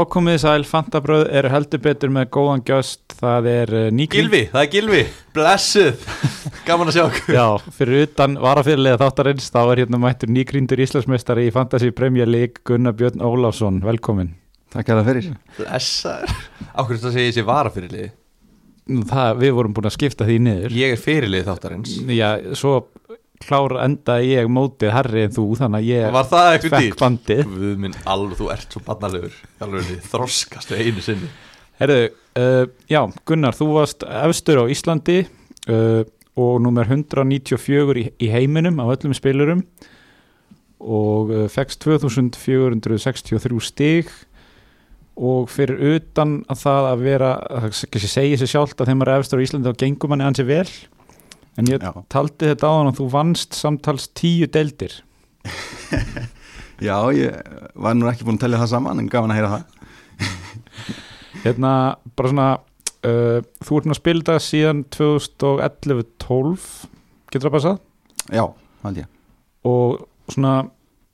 Já, komið þið sæl, Fantabröð eru heldur betur með góðan gjöst, það er uh, nýkring Gilvi, það er Gilvi, blessuð. Gaman að sjá okkur Já, fyrir utan varafyrirlega þáttarins þá er hérna mættur nýkríndur Íslandsmeistari í Fantasy Premier League Gunnar Björn Ólafsson, velkomin. Takk að það fyrir. Blessaður. Ákveður þetta að segja þessi varafyrirlið Nú, það, Við vorum búin að skipta því niður. Ég er fyrirlið þáttarins. Já, svo klára enda ég mótið herri en þú, þannig að ég Var það eitthvað fekk bandið. Þú ert svo þroskast við einu sinni. Herðu, uh, já, Gunnar, þú varst efstur á Íslandi uh, og nummer 194 í, í heiminum á öllum spilurum og uh, fegst 2463 stig. Og fyrir utan að það að vera, það segja sér sjálft að þeim er efstur á Íslandi þá gengum manni ansi vel en ég Já. taldi þetta á hann og þú vannst samtals tíu deldir Já, ég var nú ekki búin að tellja það saman en gaman að heyra það hérna bara svona uh, þú ert nú að spila þetta síðan 2011-12 getur það passað? Já, held ég og svona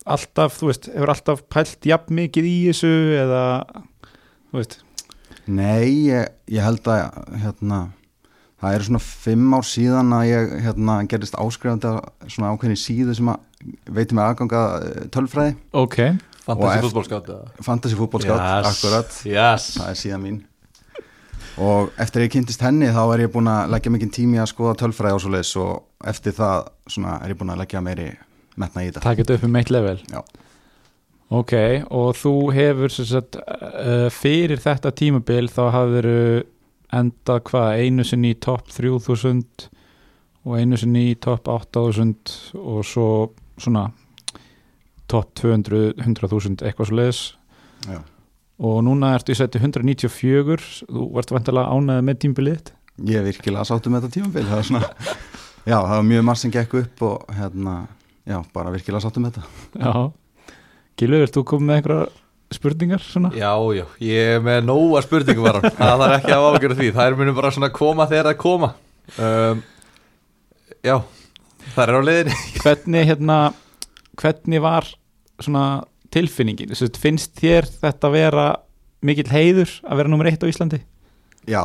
alltaf, þú veist, hefur alltaf pælt jafn mikið í þessu eða þú veist, Nei, ég, ég held að hérna, það eru svona fimm ár síðan að ég hérna, gerist áskrifandi svona ákveðni síðu sem að veitum með aðganga tölfræði. Ok. Fantasy fútbolskátt Fantasy fútbolskátt, akkurat. Yes. Það er síðan mín. Og eftir að ég kynntist henni þá er ég búin að leggja mikið tími að skoða tölfræði og svo leis og eftir það svona, er ég búin að leggja meiri metna í þetta. Takk þetta upp um eitt level? Já. ok, og þú hefur sem sagt, uh, fyrir þetta tímabil þá hafður endað hvað, einu sinni í topp 3000 og einu sinni í topp 8000 og svo svona topp 200, 100.000 eitthvað svo leiðis og núna ertu í seti 194 þú varst vantilega ánæðið með tímabilið þitt? Ég er virkilega sáttu með þetta tímabil. Það er svona, já, það var mjög margt sem gekk upp og hérna, já, bara virkilega sáttu með þetta. Já, Gilvi, vilt þú koma með einhverja spurningar svona? Já, já, ég er með nóga spurningum var Það þarf ekki að ágjöra því. Það er munum bara svona koma þegar það koma. Um, Já, það er á leiðinni. Hvernig hérna hvernig var svona tilfinningin, Þessi, finnst þér þetta vera mikill heiður að vera nummer eitt á Íslandi? já,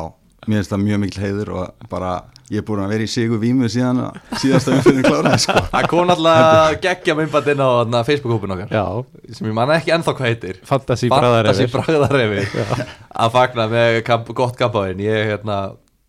mér finnst það mjög mikil heiður og bara, ég er búin að vera í sigur vímu síðan síðasta umfyrir kláraði sko. Það kom náttúrulega geggja myndband inn á Facebook-hópin okkar. Já, sem ég manna ekki ennþá hvað heitir. Fantasí bragðarefi. Að fagna með kamp, gott kampáin ég, hérna,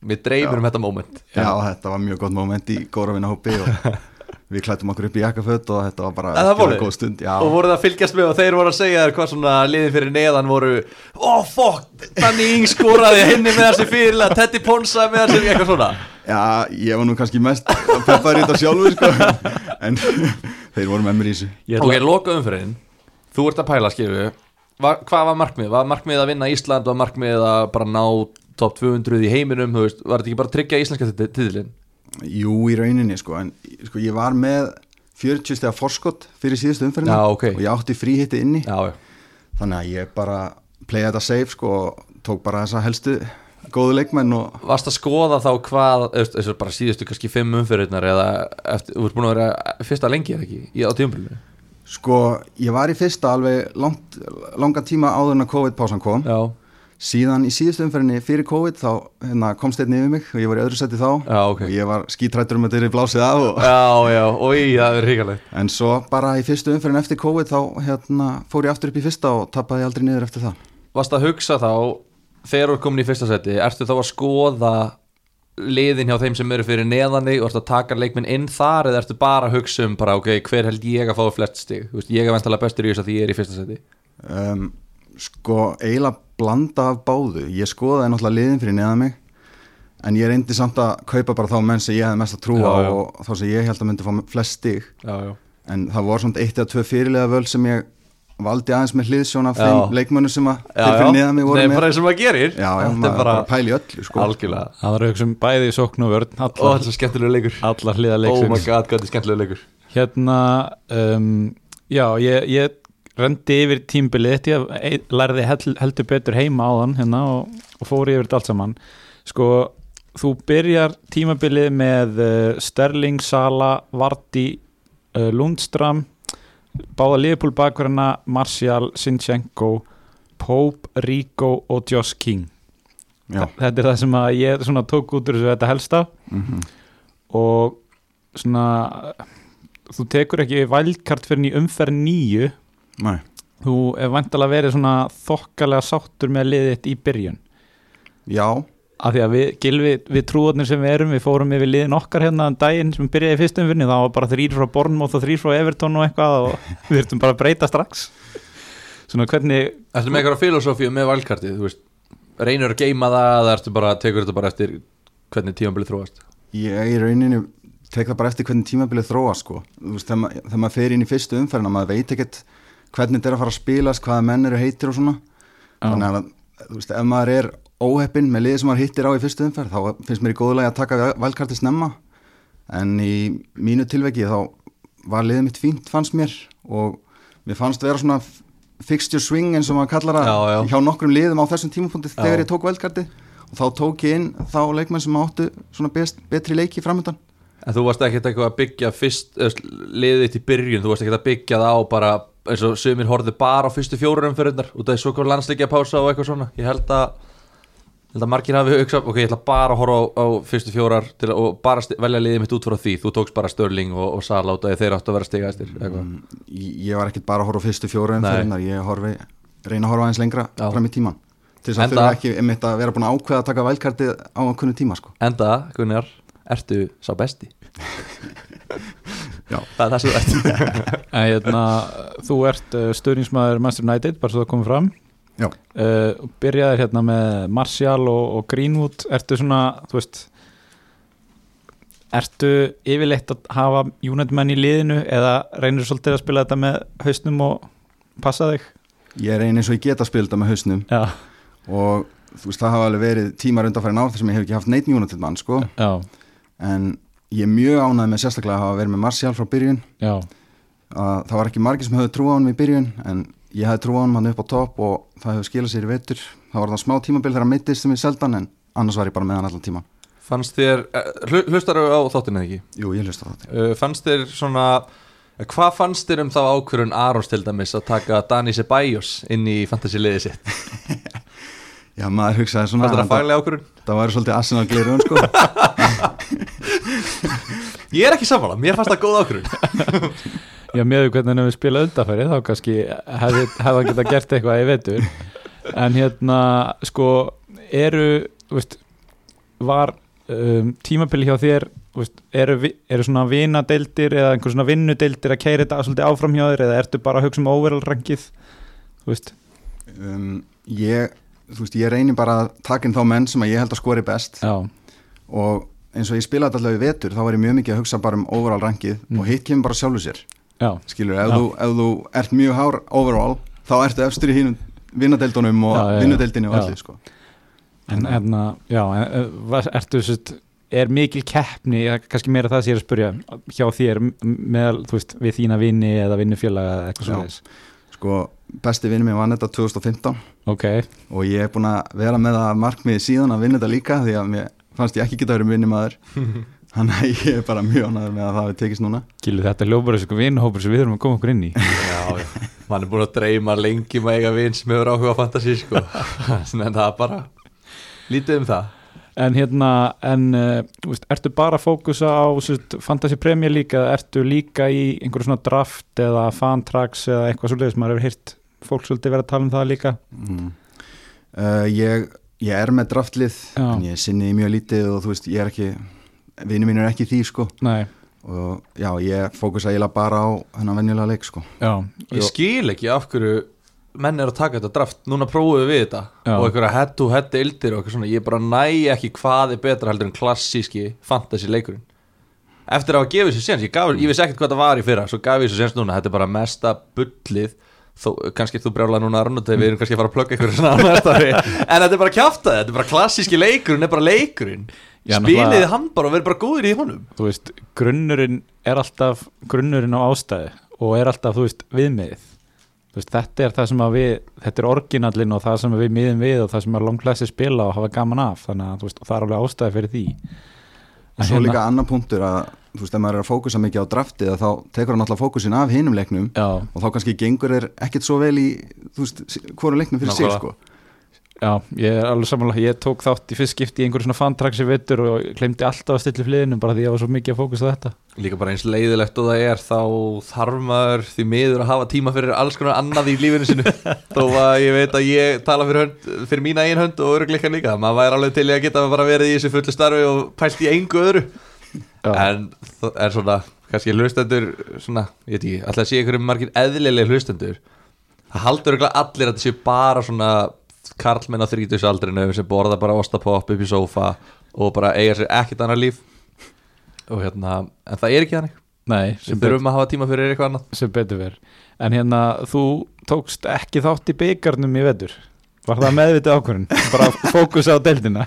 mér dreymir um þetta moment. Já, þetta var mjög gott moment í góra hópi og við klættum okkur upp í jakkaföt og þetta var bara voruð? góð stund já, og voru það að fylgjast með og þeir voru að segja þér hvað svona liðin fyrir neðan voru oh, fokk, Danny Ings skoraði henni með þessi fyrir að Teddy Ponsa með þessi eitthvað svona já, ég var nú kannski mest peppar í þetta sjálfur sko. en þeir voru með mér í þessu. Ok, loka umfyrin þú ert að pæla skilju var, hvað var markmið? Var markmið að vinna Ísland? Var markmið að bara ná top 200 í heiminum, þú veist, var þetta ekki bara að tryggja íslenska titilin? jú, í rauninni sko, en sko, ég var með 40 stegar forskott fyrir síðustu umferðinu Já, ok. og ég átti fríhitti inni. Já, já, þannig að ég bara playa þetta safe sko, og tók bara þessa helstu góðu leikmenn og varst að skoða þá hvað þessu bara síðustu kannski fimm umfyrirnar eða eftir, þú ert búin að vera fyrsta lengi eða ekki, í, á tíumbrunni sko, ég var í fyrsta alveg langt, langa tíma áður en að COVID-pásan kom. Já, síðan í síðustu umferðinni fyrir COVID þá hérna, komst einn yfir mig og ég var í öðru seti þá. Já, ok. Og ég var skítrættur um að er blásið af og, Já, já, og í, það er ríkalegt en svo bara í fyrstu umferðin eftir COVID þá hérna, fór ég aftur upp í fyrsta og tappaði aldrei niður eftir það. Varst að hugsa þá, þegar þú er komin í fyrsta seti ertu þá að skoða liðin hjá þeim sem eru fyrir neðanni og ertu að taka leikminn inn þar eða ertu bara að hugsa um bara, ok, hver held ég að fá flest stig? Veist, ég er venstalega bestur í þess að því ég er í fyrsta seti. Um, sko eiginlega blanda af báðu. Ég skoðaði náttúrulega liðin fyrir neðan mig en ég reyndi samt að kaupa bara þá menn sem ég hefði mest að trúa Já, já. og þá sem ég held að myndi fá flest stig. Já, já. En það voru svona eitt eða tvö fyrirlega völ sem ég valdi aðeins með hliðsjón af Já. þeim leikmönnum sem að já, neðan mig voru með bara eins og maður gerir. Já, já, Þetta maður er bara bara pæli í öllu sko. algjörlega. Það var auðvitað bæði í sókn og vörn allar, þetta er skemmtilega leikur. allar hliða Oh my god, hvað þetta er skemmtilega leikur. Hérna, um, já, ég, ég rendi yfir tímbilið þetta, ég lærði hel, heldur betur heima á þann hérna og, og fór yfir þetta allt saman. Sko, þú byrjar tímabilið með uh, Sterling, Sala, Vardy uh, Lundstram báða Liverpool bakverðina Martial, Sinchenko Pope, Rico og Josh King. Já, þetta er það sem að ég svona tók út úr þessu þetta helsta. Mm og svona þú tekur ekki vælkart fyrir í umferð nýju nei. Þú er vantalega verið svona þokkalega sáttur með liðið þitt í byrjun. Já, af því að við, Gilvi, við trúarnir sem við erum við fórum yfir liðin okkar hérna um daginn sem byrjaði í fyrstum vinni, það var bara þrýr frá Bournemouth og þrýr frá Everton og eitthvað og við þurftum bara að breyta strax. Svona hvernig Ertu með eitthvað filosófíu með valkartið, þú veist reynir að geima það eða ertu bara, tekur þetta bara eftir hvernig tímabilið þróast? Ég í rauninni tek það bara eftir hvernig tímabilið þróa sko. Þú veist, þegar, ma þegar maður fer inn í fyrstu umferðina maður veit ekkert hvernig þetta er að fara að spilast hvaða menn eru heitir og svona. Þannig að þú veist, ef maður er óheppinn með liðið sem maður hittir á í fyrstu umferð. Þá finnst mér í góðulegi að taka valkarti snemma. En í mínu tilveki þá var liðið mitt fínt fannst mér. Og mér fannst vera svona fixture swing eins og maður kallar já. hjá nokkrum liðum á þessum tímapunkti þegar ég tók valkarti og þá tók ég inn þá leikmenn sem áttu svona best, betri leiki framöndan En þú varst ekkert eitthvað að byggja fyrst, liðið þitt í byrjun, þú varst ekkert að byggja það á bara eins og sumir horfðu bara á fyrstu fjórurum fyrir þar, út af því svo kom landsleikja pása og eitthvað svona, ég held að ég held að margir hafi hugsað, ok, ég ætla bara að horfa á, á fyrstu fjórar til, að- og bara velja liðið mitt út frá því, þú tókst bara Störling og, og Sala út af því þeir áttu að vera stigaðistir eitthvað. Mm, ég ég var ekkert bara að horfa á fyrstu fjóra Nei. umferðinar, ég horfi, reyna að horfa aðeins lengra Já. fram í tíman til þess að þurfa ekki einmitt að vera búin að ákveða að taka vælkarti á einhvern tíma sko. Enda, Gunnar, ertu sá besti? Já. Það er það sem þú ert En, hérna, þú ert uh, stöðningsmaður Manchester United, bara svo það komið fram. Uh, byrjaðir hérna með Martial og, og Greenwood. Ertu svona, þú veist ertu yfirleitt að hafa United menn í liðinu eða reynir svolítið að spila þetta með hausnum og passa þig? Ég eins og ég geta spilda með hausnum. Já, og þú veist það hafa alveg verið tímar undanfæri ná þar sem ég hef ekki haft neitt United mann sko. já, en ég er mjög ánægð með sérstaklega að hafa verið með Martial frá byrjun. Já. Að það var ekki margir sem höfðu trú á hann í byrjun en ég hefði trú á hann hann upp á topp og það hefur skilað sér í vetur. Það var það smá tímabil þegar hann meittist sem ég seldan en annars var ég bara með hann allan tíman Fannst þér, eh, hlustar á þáttinu eða ekki? Jú, ég hlusta á þetta Uh, fannst þér svona eh, hvað fannst þér um þá ákvörun Arons til dæmis að taka Dani Ceballos inn í fantasy liðið sitt? Já, maður hugsaði svona fannst þér að að faglega ákvörun? það væri svolítið Arsenal glirun sko. Ég er ekki sammála, mér fannst það góð ákvörun Já, með því hvernig hefur spilað undanfæri þá kannski hefði, hann geta gert eitthvað í vetur. En hérna sko eru veist, var um, tímabili hjá þér veist, eru, eru svona vinadeildir eða einhver svona vinnudeildir að keira þetta svolítið áfram hjá þér eða ertu bara að hugsa um overall rankið þú veist, um, ég, þú veist, ég reynir bara að taka inn þá menn sem að ég held að skori best. Já, og eins og ég spilaði alltaf í vetur þá var ég mjög mikið að hugsa bara um overall rankið Mm. og hitt kemur bara sjálfu sér skilur, ef, þú, ef þú ert mjög hár overall þá ertu efstur í hínum vinnadeildunum og vinnudeildinu og allir sko. en hérna já, en, eh, ertu svolítið er mikil keppni, kannski meira það sem ég er að spurja hjá þér meðal, þú veist, við þína vinni eða vinnufélaga eða eitthvað Já. svo þess sko, besti vinnu mér vann þetta 2015 ok, og ég er búin að vera með það markmiði síðan að vinna þetta líka því að mér fannst ég ekki geta verið vinni maður þannig að ég er bara mjög ánæður með að það hafi tekist núna Gilur þetta ljópar þessu vinnhópur sem við erum að koma okkur inn í Já, mann er búin að dreyma lengi með eiga vinn sem hefur áhuga á fantasy sko. en það er bara lítið um það En hérna, en uh, þú veist, ertu bara að fókusa á Fantasy Premier League eða ertu líka í einhverju svona draft eða fantrax eða eitthvað svolítið sem maður hefur hýrt fólk svolítið verið að tala um það líka mm. uh, ég, ég er með draftlið Já. en ég sinni mjög lítið og þú veist, ég er ekki vinnu mín er ekki því sko. Nei, og já, ég fókusa eiginlega bara á hennar venjulega leik sko. Já, Ég skil ekki af hverju menn er að taka þetta draft, núna prófuðu við þetta. Já. og einhverja head to head ildir og eitthvað svona, ég bara næ ekki hvað er betra heldur en klassíski fantasy leikurinn. Eftir að hafa gefið sér séns, ég, gaf, ég vissi ekkert hvað það var í fyrra svo gaf ég sér séns núna, þetta er bara mesta bullið. Þó, kannski þú brjála núna Arnótt við erum kannski að fara að plugga ykkur en þetta er bara kjáftað, þetta er bara klassíski leikurinn er bara leikurinn spiliði hann bara og verið bara góður í honum. Þú veist, grunnurinn er alltaf grunnurinn á ástæði og er alltaf, þú veist, viðmiðið. Þú veist, þetta er það sem að við þetta er orginallinn og það sem við miðum við og það sem að langklæsi spila og hafa gaman af. Þannig að veist, það er alveg ástæði fyrir því. Og svo líka annar punktur að þú veist, ef maður er að fókusa mikið á draftið þá tekur hann alltaf fókusin af hinum leiknum Já, og þá kannski gengur er ekkert svo vel í þú veist, hvorum leiknum fyrir sig Nákvæmlega. sko já, ég er alveg samanlega ég tók þátt í fyrst skipti í einhverju svona fantrax í vittur og glemdi alltaf að stilla fliðinu bara því ég var svo mikið að fókusa á þetta. Líka bara eins leiðilegt og það er þá þarf maður því miður að hafa tíma fyrir alls konar annað í lífinu sinu þó að ég veit að ég tala fyrir, hönd, fyrir mína einn hönd og örugleika líka. Maður væri alveg til að geta bara verið í þessu fullu starfi og pælt í engu öðru. Já. en það er svona kannski hlustendur svona, ég veit ekki, alltaf sé svona karlmenn á 30 aldrinu sem borða bara ostapopp upp í sófa og bara eiga sér ekkert annað líf. Og hérna, en það er ekki þannig. Nei, bet, þurfum að hafa tíma fyrir eitthvað annað. sem betur verð En hérna, þú tókst ekki þátt í byggarnum í vetur. Var það meðvitið ákvörðin? Bara fókusa á deildina?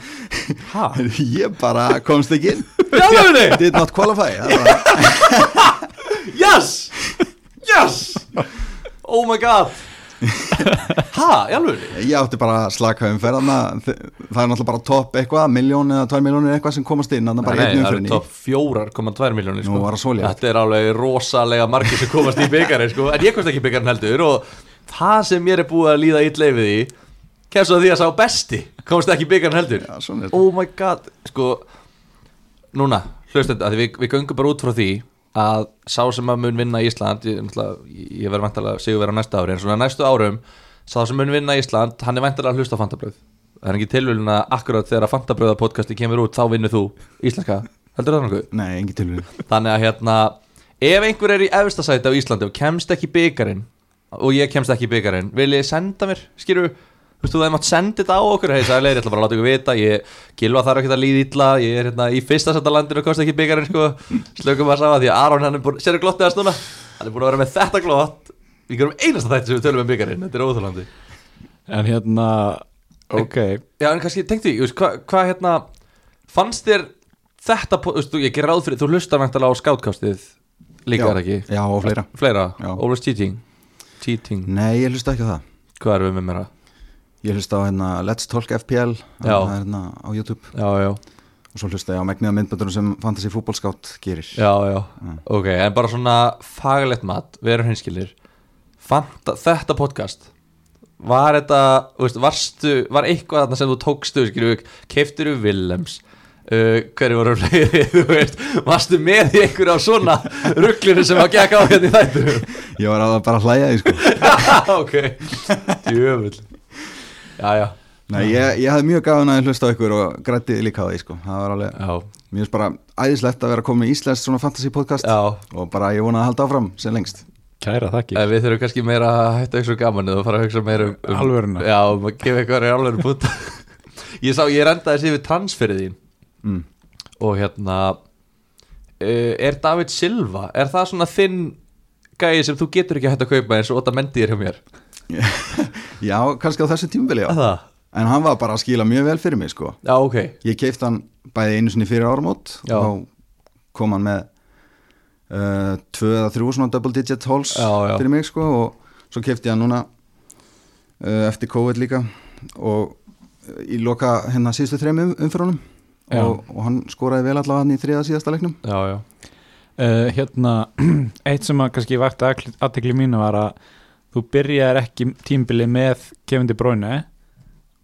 Hæ? ég bara komst ekki inn. Já, það er did not qualify bara, Yes! Yes! Oh my god Hæ, í alveg? ég átti bara að slaka um ferðana það er náttúrulega bara topp eitthvað miljón eða tvær miljónir eitthvað sem komast inn þannig bara Nei, einn umferðin í topp 4,2 miljónir Nú var það svoleiðis. Þetta er alveg rosalega margir sem komast í byggarinn sko. En ég komst ekki í byggarinn heldur Og það sem mér er búið að líða illa yfir því Kemst að því að sá besti Komst ekki í byggarinn heldur Já, þetta. Oh my god Sko, núna, hlustandi að Við, við göngum bara út frá því Að sá sem að mun vinna Ísland Ég, náttúrulega- ég verð vantalega sigur vera næsta ári En svona næstu árum Sá sem mun vinna Ísland, hann er vantalega að hlusta á fantabröð Það er ekki tilvílun að akkurat þegar fantabröða podcasti kemur út Þá vinnur þú íslenska. Heldur það nokkuð? nei, engin tilvíð Þannig að hérna Ef einhver er í efstasæti á Íslandi og kemst ekki í byggarinn og ég kemst ekki í byggarinn vil ég senda mér, skýru Þú veist þú, það mátt senda þetta á okkur. Hei, er leir, ég ætla bara að láta ykkur vita. Ég, Gilva þarf ekki að líða illa. Ég er hérna í fyrsta setta landinu og kosti ekki í byggarinn sko. slökum að saman því að Aron hann er búin sér glottið að snúna, hann er búin að vera með þetta glott. Við gerum einasta þætti sem við tölum um byggarinn. Þetta er óþólandi En hérna, ok. Já, en kannski tengdi, þú veist, hvað hva, hérna fannst þér þetta, þú veist, ég ger ráð fyrir, þú hlustar væntalega á skátkastið líka Já. er ekki? Já, og fleira. Fleira, Já. always cheating. Cheating, nei, ég hlusta ekki á það. Hvað erum við með mér að ég hlusta á hérna Let's Talk FPL hérna á YouTube. Já, já, og svo hlusta ég á megniða myndböndurum sem Fantasy Football Scout gerir. Já, já. Ok, en bara svona faglegt mat Við erum hinskilir Fanta, Þetta podcast Var þetta, veist, varstu Var eitthvað þarna sem þú tókstu, Keiftur þú Willems? Uh, hverju voru fleiri, þú veist varstu með í einhverju á svona rugglinu sem að gekka á hérna í þættu ég var að bara hlæja því sko. Ok, djöfull já, já, Nei, ég, ég hafði mjög gafan að hlusta á ykkur og grætti líka á því sko. Það var alveg, já, mér finnst bara æðislegt að vera komið í Íslands svona fantasy podcast já. og bara ég vona að halda áfram sem lengst. Kæra þakki Eh, Við þurfum kannski meira að hætta að hugsa um gamanið og fara að hugsa meira um, um Alvöruna. Já, um að gefa eitthvað alvöru búta Ég sá, ég rendaði þessi yfir transferið þín. Mm. og hérna uh, Er David Silva, er það svona þinn gæði sem þú getur ekki að hætta að kaupa eins og Óta Mendi er hjá mér Já, kannski á þessu Það? En hann var bara að skila mjög vel fyrir mig sko. Já, ok. Ég keipti hann bæði einu sinni fyrir áramót Já. og kom hann með uh, tvö eða þrjú svona double digit holes Já, fyrir mig sko og svo keipti ég hann núna uh, eftir COVID líka og uh, í loka hérna síðustu þreim um, umfyrunum og, og hann skoraði vel allavega hann í þriða síðasta leiknum. Já, já. Uh, Hérna, eitt sem að kannski vakti aðtekli mínu var að þú byrjaðir ekki tímbili með Kevin De Bruyne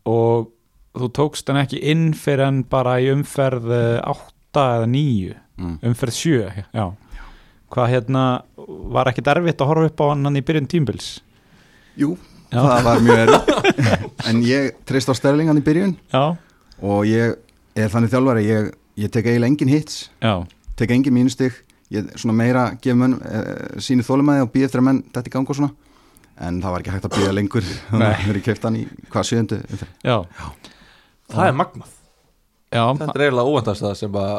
og þú tókst hann ekki inn fyrir hann bara í umferð 8 eða 9 mm. umferð 7 já. hvað hérna var ekki derfitt að horfa upp á hann hann í byrjun tímbils Jú, Já. það var mjög erfitt. En ég treyst á Sterling hann í byrjun. Já, og ég er þannig þjálfari ég, ég tek eiginlega engin hits. Já, tek engin mínustig. Ég svona meira gef menn uh, sínu þólumæði og býð eftir að menn þetta í gang og svona en það var ekki hægt að býða lengur. Þannig að við erum keift hann í hvað sjöundu umferð. já, Það er magnað. Já. Þetta er eiginlega óvandast það sem að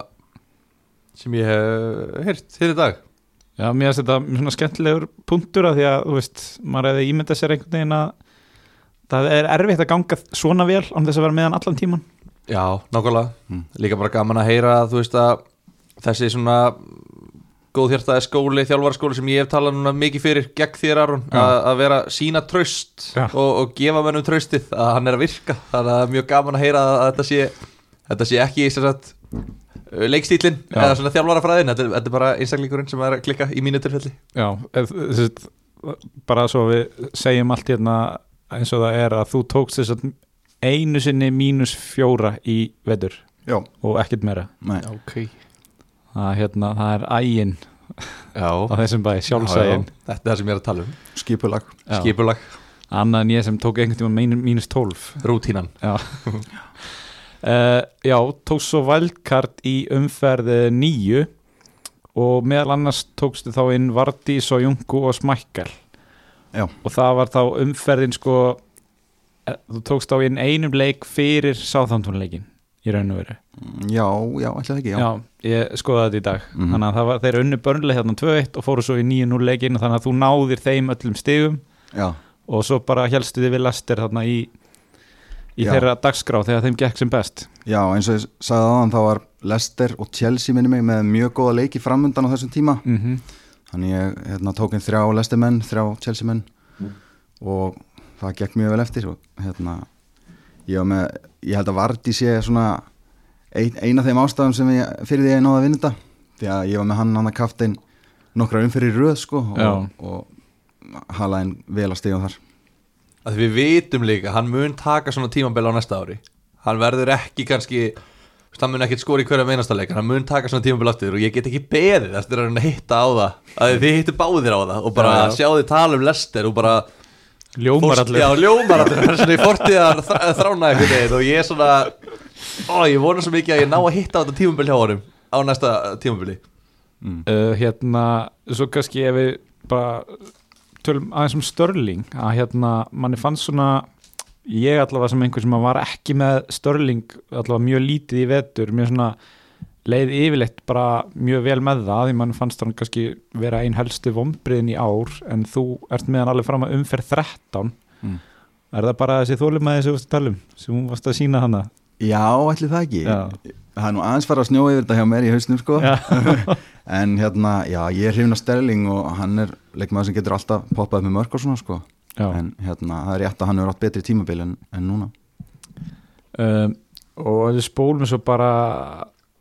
sem ég hef heyrt hér í dag. Já, mér finnst þetta svona skemmtilegur punktur að því að, þú veist, maður hefði ímyndað sér einhvern veginn að það er erfitt að ganga svona vel án þess að vera með hann allan tíman Já, nákvæmlega. Mm. Líka bara gaman að heyra að þú veist að þessi svona góðhjartaði skóli, þjálfaraskóli sem ég hef talað núna mikið fyrir gegn þér Aron að, að vera sína tröst og, og gefa mönnum tröstið að hann er að virka. Þannig að það er mjög gaman að heyra að, að þetta sé þetta sé ekki sem sagt Uh, Leikstílinn, Já. eða svona þjálfarafræðin. Þetta, er- þetta er bara einstaklingurinn sem er að klikka í mínu tilfelli. Já, eð, þess, bara svo við segjum allt hérna eins og það er að þú tókst þess að einu sinni mínus fjóra í veður Já, og ekkert meira. Nei, Ok það, hérna, það er ægin Já, á þessum bæ, sjálfsægin. Þetta er það sem ég er að tala um. Skipulag. Já. Skipulag, annað en ég sem tók einhvern tíma mín- mínus 12 rútínan. Já. Uh, Já, tókst svo valdkart í umferð nýju og meðal annars tókstu þá inn Vardís og Jungu og Smækkal Já. og það var þá umferðin sko eh, þú tókst þá inn einum leik fyrir sáþántónleikin í raun og veru. Já, já, ætla það ekki, já, Já, ég skoðaði þetta í dag. Mhm. þannig að var, þeir unnu börnlega hérna 2-1 og fóru svo í 9-0 leikin þannig að þú náðir þeim öllum stigum. Já. og svo bara helstu þið við Lester þarna í, í Já. þeirra dagskrá þegar þeim gekk sem best. Já, eins og ég sagði aðan þá var Leicester og Chelsea minni mig með mjög góða leiki framundan á þessum tíma. Mm Þannig ég hérna, tók inn þrjá Leicester menn, þrjá Chelsea menn. Og það gekk mjög vel eftir og hérna ég, með, ég held að Vardí sé svona ein, eina af þeim ástæðum sem ég, fyrir því að ég náði að vinna þetta. Því að ég var með hann hann að kaftin nokkra umfyrir röð sko og, og halaðin vel að stíða þar. Að Við vitum líka, hann mun taka svona tímabil á næsta ári. Hann verður ekki kannski Hann mun ekkert skora í hverja meinasta leik en Hann mun taka svona tímabil aftur og ég get ekki beðið eftir að hitta á það. Að þið hittu báðir á það og bara Já, já. sjá þið tala um Lester og bara Ljómar Fórst- allir Já, ljómar allir, það er svona í fortíðar þrána einhvern veginn og ég er svona Ó, ég vona svo mikið að ég ná að hitta á þetta tímabil hjá honum á næsta tímabili. Uh, hérna, svo kannski ef við bara tölum aðeins um Störling að hérna, manni fannst svona ég allavega sem einhver sem var ekki með Störling allavega mjög lítið í vetur mjög svona leið yfirleitt bara mjög vel með það því mann fannst hann kannski vera ein helstu vombriðin í ár en þú ert með hann alveg fram að umferð 13 Mm. er það bara þessi þólumæði sem þú varst að tala um sem hún varst að sína hana Já, ætli það ekki Já. Það er nú aðeins fara að snjóa yfir þetta hjá mér í hausnum sko. En hérna, já, ég er hrifin að Sterling og hann er leikmaður sem getur alltaf poppað með mörg og svona sko. En hérna, það er rétt að hann hefur átt betri tímabil en, en núna um, og spólum svo bara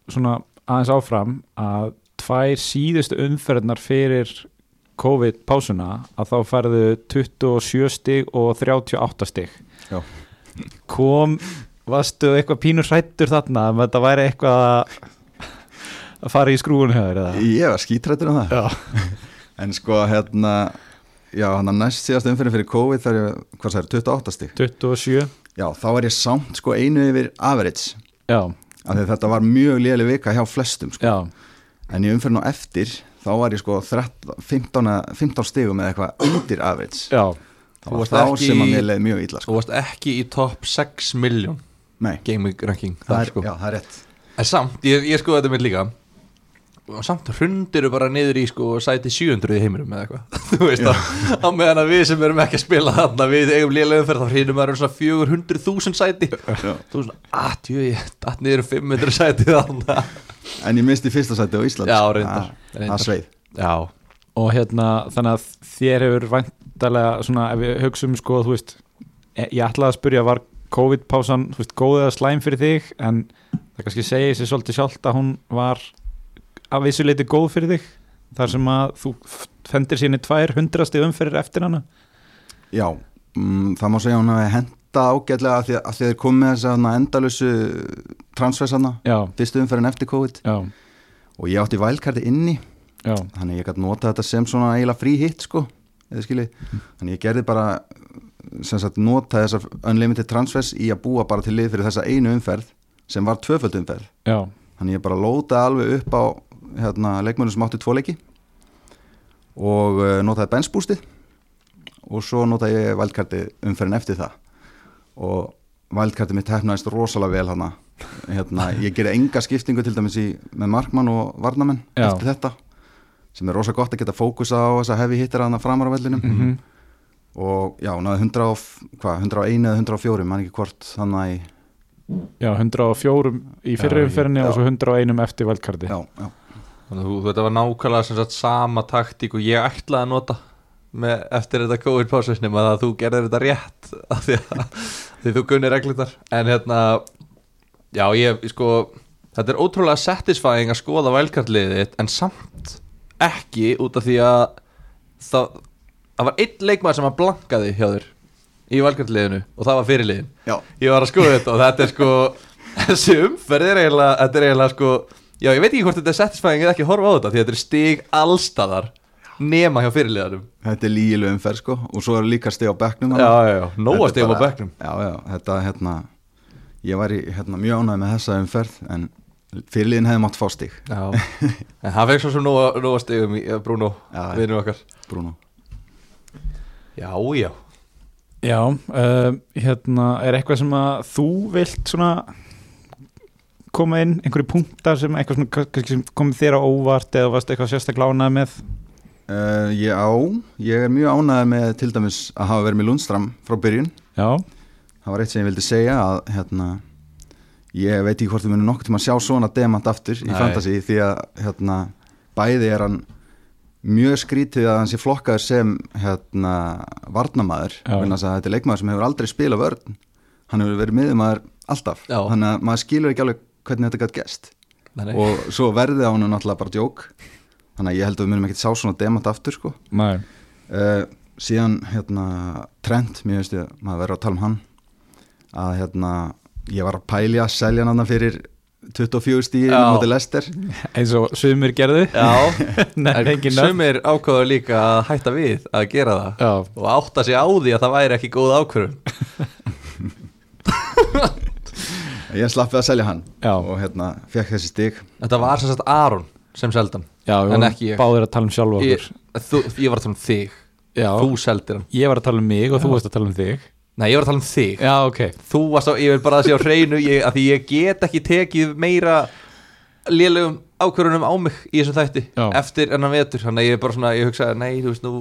svona aðeins áfram að tvær síðustu umferðnar fyrir COVID-pásuna að þá færðu 27 stig og 38 stig. Já. kom varstu eitthvað pínur hrættur þarna að þetta væri eitthvað að- fara í eða? Ég var skítrættur um það. En sko, hérna, já, hann að næst síðast umferðin fyrir COVID þar ég, hvað sagði, 28 stig? 27 Já, þá var ég samt sko einu yfir average. Já, af því að þetta var mjög léleg vika hjá flestum sko. já, En í umferðin á eftir, þá var ég sko 13, 15, 15 stigum eða eitthvað undir average já Það Þú var þá ekki sem að mér leið mjög illa Þú sko. varst ekki í top 6 miljón Nei, gaming ranking það þar, er, sko. já, það er rétt En samt, ég, ég skoði þetta mitt líka og samt hrundiru bara niður í sko sæti 700 í heiminum eða eitthvað. Þú veist að á meðan að við sem erum ekki að spila þarna við eigum lélega umferð þá hrýnum maður um svona 400.000 sæti. Já. þú svona, að tjú, ég datt niður um 500 sæti þarna. En ég misti fyrsta sæti á Ísland. Já, reyndar, Það- reyndar. Sveið Já, og hérna þannig að þér hefur væntalega svona ef við hugsaum sko þú veist e- ég ætlaði að spyrja var COVID-pásan þú veist góð eða slæm fyrir þig? En það kannski segir sér svolítið sjálft að hún var að vissu leiti góð fyrir þig þar sem að þú fendir síni tvær hundrasti umferðir eftir hana? Já, mm, það má segja að hún hafi henda ágætlega að því að, að að þeir komið þess að endalösu transfersana, já, fyrstu umferðin eftir COVID. Já, og ég átti vælkarti inni. Já, þannig að ég gæti nota þetta sem svona eiginlega frí hitt sko, eða skiljið þannig ég gerði bara sagt nota þessar unlimited transfers í að búa bara til lið fyrir þessa einu umferð sem var tvöföld umferð. Já, þannig ég bara lótaði alveg upp á hérna, leikmönnum sem áttu tvo leiki og uh, notaði bensbústið og svo notaði ég valdkarti umferðin eftir það og valdkarti mitt hefnaðist rosalega vel hana. hérna, ég gerði enga skiptingu til dæmis í, með markmann og varnamenn Já. eftir þetta sem er rosa gott að geta fókusa á þess að hefi hittir hana framar á vellinum Mhm. og já, náði 100 og, hvað, 101 eða 104, mann ekki hvort þannig að já 104 í já. og svo 101 eftir valdkarti já, já, þú, þetta var nákvæmlega sem sagt sama taktík og ég ætlaði að nota með, eftir þetta COVID-pásu nema að þú gerðir þetta rétt af því að því þú gunni reglundar en hérna já ég sko þetta er ótrúlega satisfying að skoða vælkartliðið en samt ekki út af því að það, það var einn leikmaður sem að blankaði hjá þér í vælkartliðinu og það var fyrirliðin Já, ég var að skoða þetta og þetta er sko þessi umferð er eiginlega þetta er eiginlega sko já ég veit ekki hvort þetta er satisfying eða ekki að horfa á þetta því þetta er stig allstaðar nema hjá fyrirliðanum. Þetta er lígileg umferð sko og svo er líka steg á bekknum já já já, nóa stigum á bekknum. Já, já, þetta hérna ég var í, hérna, mjög ánægð með þessa umferð en fyrirliðin hefði mátt fá stig. Já, en hann fekk svo sem nóa, nóa stigum í eh, Bruno, vinnur okkar. Bruno. Já já. Já, uh, hérna er eitthvað sem að þú vilt svona koma inn, einhverju punktar sem sem komið þér á óvart eða varst eitthvað sérstaklega ánægð með uh, Ég á, ég er mjög ánægð með til dæmis að hafa verið með Lundstram frá byrjun Já, það var eitt sem ég vildi segja að hérna, ég veit ekki hvort við munum nokkuð tíma að sjá svona demant aftur í Nei. fantasy því að hérna, bæði er hann mjög skrítið að hann sé flokkaður sem hérna, Já. að þetta er leikmaður sem hefur aldrei spilað vörn hann hefur verið miðumæður alltaf Já. þannig að maður skilur ekki alveg hvernig þetta gætt gest Nei, nei. og svo verði á hann náttúrulega bara djók. Þannig að ég held að við munum ekki sjá svona demant aftur sko. Uh, síðan hérna Trent, mér veist ég, maður verður að tala um hann að hérna ég var að pælja að selja hann þarna fyrir 24 stíði Já. mútið Lester eins og sumir gerðu. Já, Nei, en engin nöfn. sumir ákváðu líka að hætta við að gera það. Já, og átta sig á því að það væri ekki góð ákvörðun ég slapp við að selja hann Já. og hérna fekk þessi stig. Þetta var sem sagt Aron sem seldan já, við En vorum ekki ég. báðir að tala um sjálfa ég, okkur. þú, ég var að tala um þig. Já, þú seldir hann. Ég var að tala um mig og þú varst að tala um þig. Nei, ég var að tala um þig. Já, ok. Þú varst á, ég vil bara að sé á hreinu ég, að því ég get ekki tekið meira lélegum ákvörðunum á mig í þessum þætti Já. eftir enn að vetur, þannig að ég er bara svona ég hugsa, nei, þú veist nú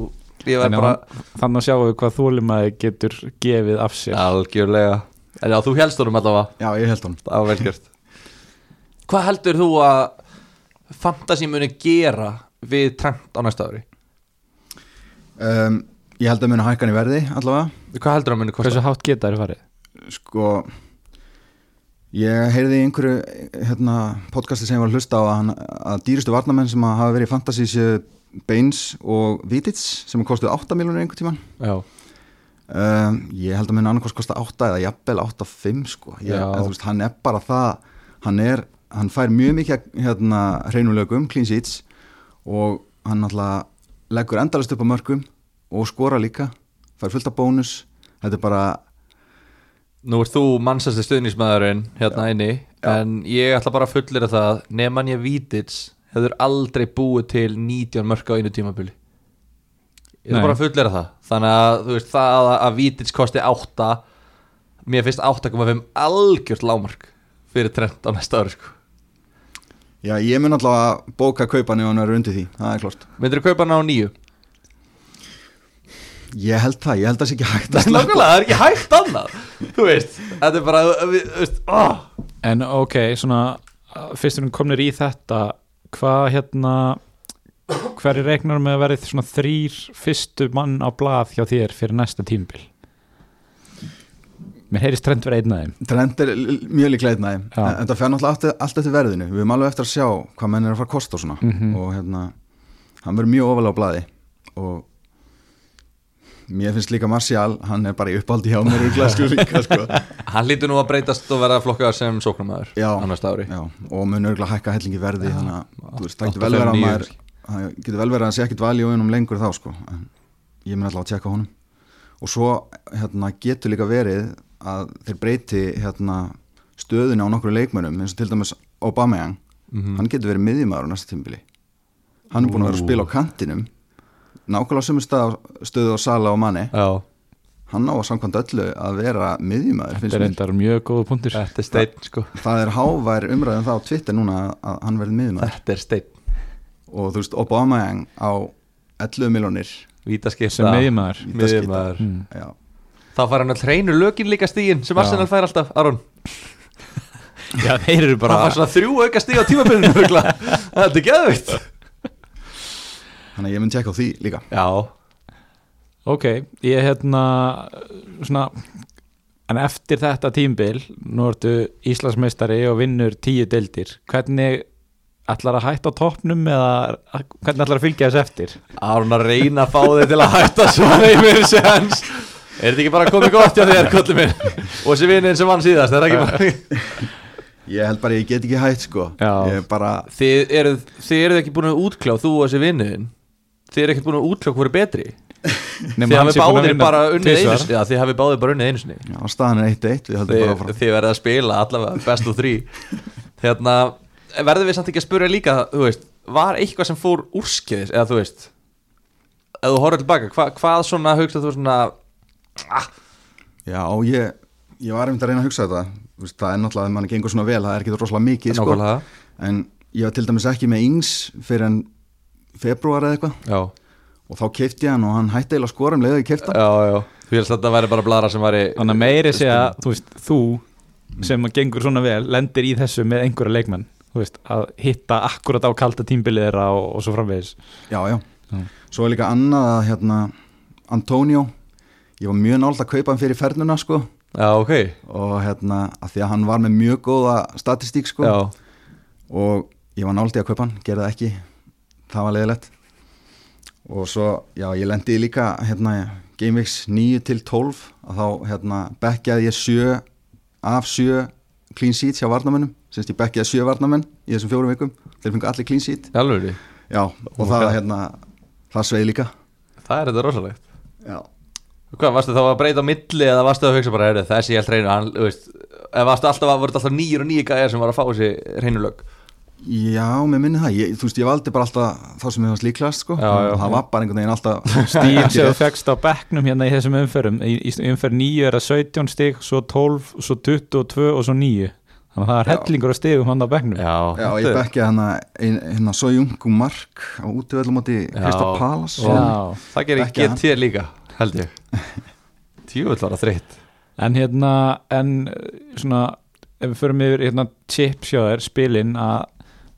ég var Þannig bara, að- Þannig að sjáum við hvað þólimaði getur gefið af sér. Algjörlega en já, þú helst honum allavega? Já, ég held hann það var velgjört hvað heldur þú að fantasy muni gera við Trent á næsta ári? Um, ég held að muni hækkan í verði allavega. Hvað heldur það muni kosta? Hversu hátt geta þær farið? sko ég heyrði í einhverju hérna, podcasti sem ég var að hlusta á að, hann, að dýrustu varnamenn sem að hafa verið í fantasy séu Baines og Vitits sem kostuð 8 miljonir einhver tíman já, um, ég held að muni annarkvæmst kosta 8 eða jafnvel 8-5 sko. Ég, Já. en, þú veist, hann er bara það hann, er, hann fær mjög mikið hérna, hreinulegum, clean sheets og hann alltaf leggur endalist upp á mörgum og skora líka fær fullt af bónus. Þetta er bara nú er þú mannsasti stuðnismæðurinn hérna inni en ég ætla bara að fullera það nefn ég Vítits hefur aldrei búið til 19 mörg á einu tímabili ég Nei. bara að fullera það þannig að þú veist það að- að Vítits kosti 8 mér finnst 8,5 algjört lámark fyrir trend á næsta ári sko já, ég mun alltaf að bóka kaupan ef hann er undir því, það er klart myndir þú kaupa hann á nýju? ég held það, ég held það sé ekki hægt að Nákvæmlega, það er ekki hægt annað Þú veist, þetta er bara við, þú veist, oh. En ok, svona fyrst við komnir í þetta hvað hérna hverju regnar með að verið svona þrýr fyrstu mann á blað hjá þér fyrir næsta tímbil Mér heyrist trend verið einn af þeim. Trend er mjög líklega einn aðeim Já. en það fer náttúrulega allt, allt eftir verðinu. Við erum alveg eftir að sjá hvað menn er að fara að kosta og svona. Mhm. og hérna hann verður mjög ofalega á blaði. Og mér finnst líka Martial hann er bara í uppáldi hjá mér í glasku líka sko. Hann lítur nú að breytast og verða flokkaðar sem sóknarmæður Já. á næsta ári. Já, og mun örgulega hækka hellingi verði þannig að þú veist, það getur vel verið að maður það getur vel verið að hann sé ekkit vali og einum lengur þá sko en ég mun alltaf að tjekka honum. Og svo hérna, getur líka verið að þeir breyti hérna, stöðuna á nokkru leikmönum eins og til dæmis Aubameyang. Mhm. hann getur verið miðjumæður á næsta tímbili hann er búin að vera að spila á kantinum nákvæmlega sömu stað, stöðu á Sala og Manni Já, hann á að samkvæmt öllu að vera miðjumæður Þetta er endar mjög góða punktur. Þetta er steinn sko. Það er hávær umræðum það á Twitter núna að hann verði miðjumæður Þetta er steinn og þú veist Aubameyang á 11 miljónir Vítaskipta. Sem meðjumæður Miðjumæður mm. Þá fær hann að hreinu lökin líka stígin sem. Arsenal fær alltaf, Aron. Já, þeir eru Bara hann fær svona þrjú auka stíg á tímabilinu örugglega. Þetta er geðvikt þannig að ég mun tjekka á því líka. Já, Ok, ég hérna svona en eftir þetta tímbil nú ertu Íslandsmeistari og vinnur tíu deildir. Hvernig ætlar að hætta á toppnum eða hvernig ætlar að fylgja þess eftir? Aron að reyna að fá þig til að hætta svona mér sens Er þetta ekki bara komið gott hjá þér, kollu minn? Og þessi vinnin sem vann síðast, er það ekki bara Ég held bara ég get ekki hætt sko. Er bara, Þið eruð, þið eruð ekki búin að útkljá, þú og þessi vinnin Þið eruð ekki búin að útkljá hverju betri. Þið hafið báðir bara unnið einu sinni Já, þið hafið báðir bara unnið einu sinni. Já, staðan er 1-1 Við höldum bara Þið, áfram. þið verðið að spila allavega best of three Hérna, verðum við samt ekki að spura líka Þú veist, var eitthvað sem fór úrskeiðis Eða þú veist Ef þú horfður tilbaka, hva, hvað svona hugsað þú svona ah, Já, ég, ég var einmitt að reyna að hugsa þetta veist, Það er náttúrulega, ef mann gengur svona vel Það er ekki rosalega mikið sko. En ég var til dæmis ekki með yngs Fyrir en februar eða eitthvað. Og þá keipti ég hann og hann hætti eiginlega að skora um leiðu ég keipta já, já. Þú helst að þetta væri bara blara sem væri þannig að meiri segja þú veist, þú sem að gengur svona vel lendir í þessu með einhverja leikmenn. þú veist, að hitta akkurat á kalda tímbilið þeirra og, og svo framvegis. Já, já, Já. Svo er líka annað að hérna Antonio Ég var mjög nált að kaupa hann fyrir fernuna sko. Já, ok. Og hérna, að því að hann var með mjög góða statistík sko. Já, Og ég var nált í að kaupa hann, gerði það ekki. Það var leiðilegt. Og svo, já, ég lendi líka hérna, Gameweeks 9 til 12 að þá, hérna, bekkjaði ég sjö af sjö clean sheets hjá varnamennum, semst ég bekkjaði sjö varnamenn í þessum fjórum vikum, þeir fengu allir clean sheet. Alveg Já, og það, hérna, það sveið líka. Það er þetta rosalegt. Já, Hvað, varstu þá að breyta á milli eða varstu að hugsa bara, heyrðu, þessi ég held reynu hann, þú veist, eða varstu alltaf, voru þetta alltaf nýjur og nýjur gæðir sem var að fá þessi reynulög já mér minni það, ég, þú veist, ég valdi bara alltaf þá sem ég var líklast, sko. Já, já. það var bara einhvern veginn alltaf stíl sem þú fegst á bekknum hérna í þessum umferðum í, í umferð 9 er það 17 stig svo 12, svo 22 og svo 9 þannig að það er hellingur að stigum hann á bekknum. Já, Já, ég hérna, ein- hérna svo jungu mark á útvöldum móti Já. Krista Palas Já. það gerir Bekkja GT líka, held ég. Tjúvill var það þreytt. En hérna en uh, svona ef við förum yfir hérna chips hjá þér spilin að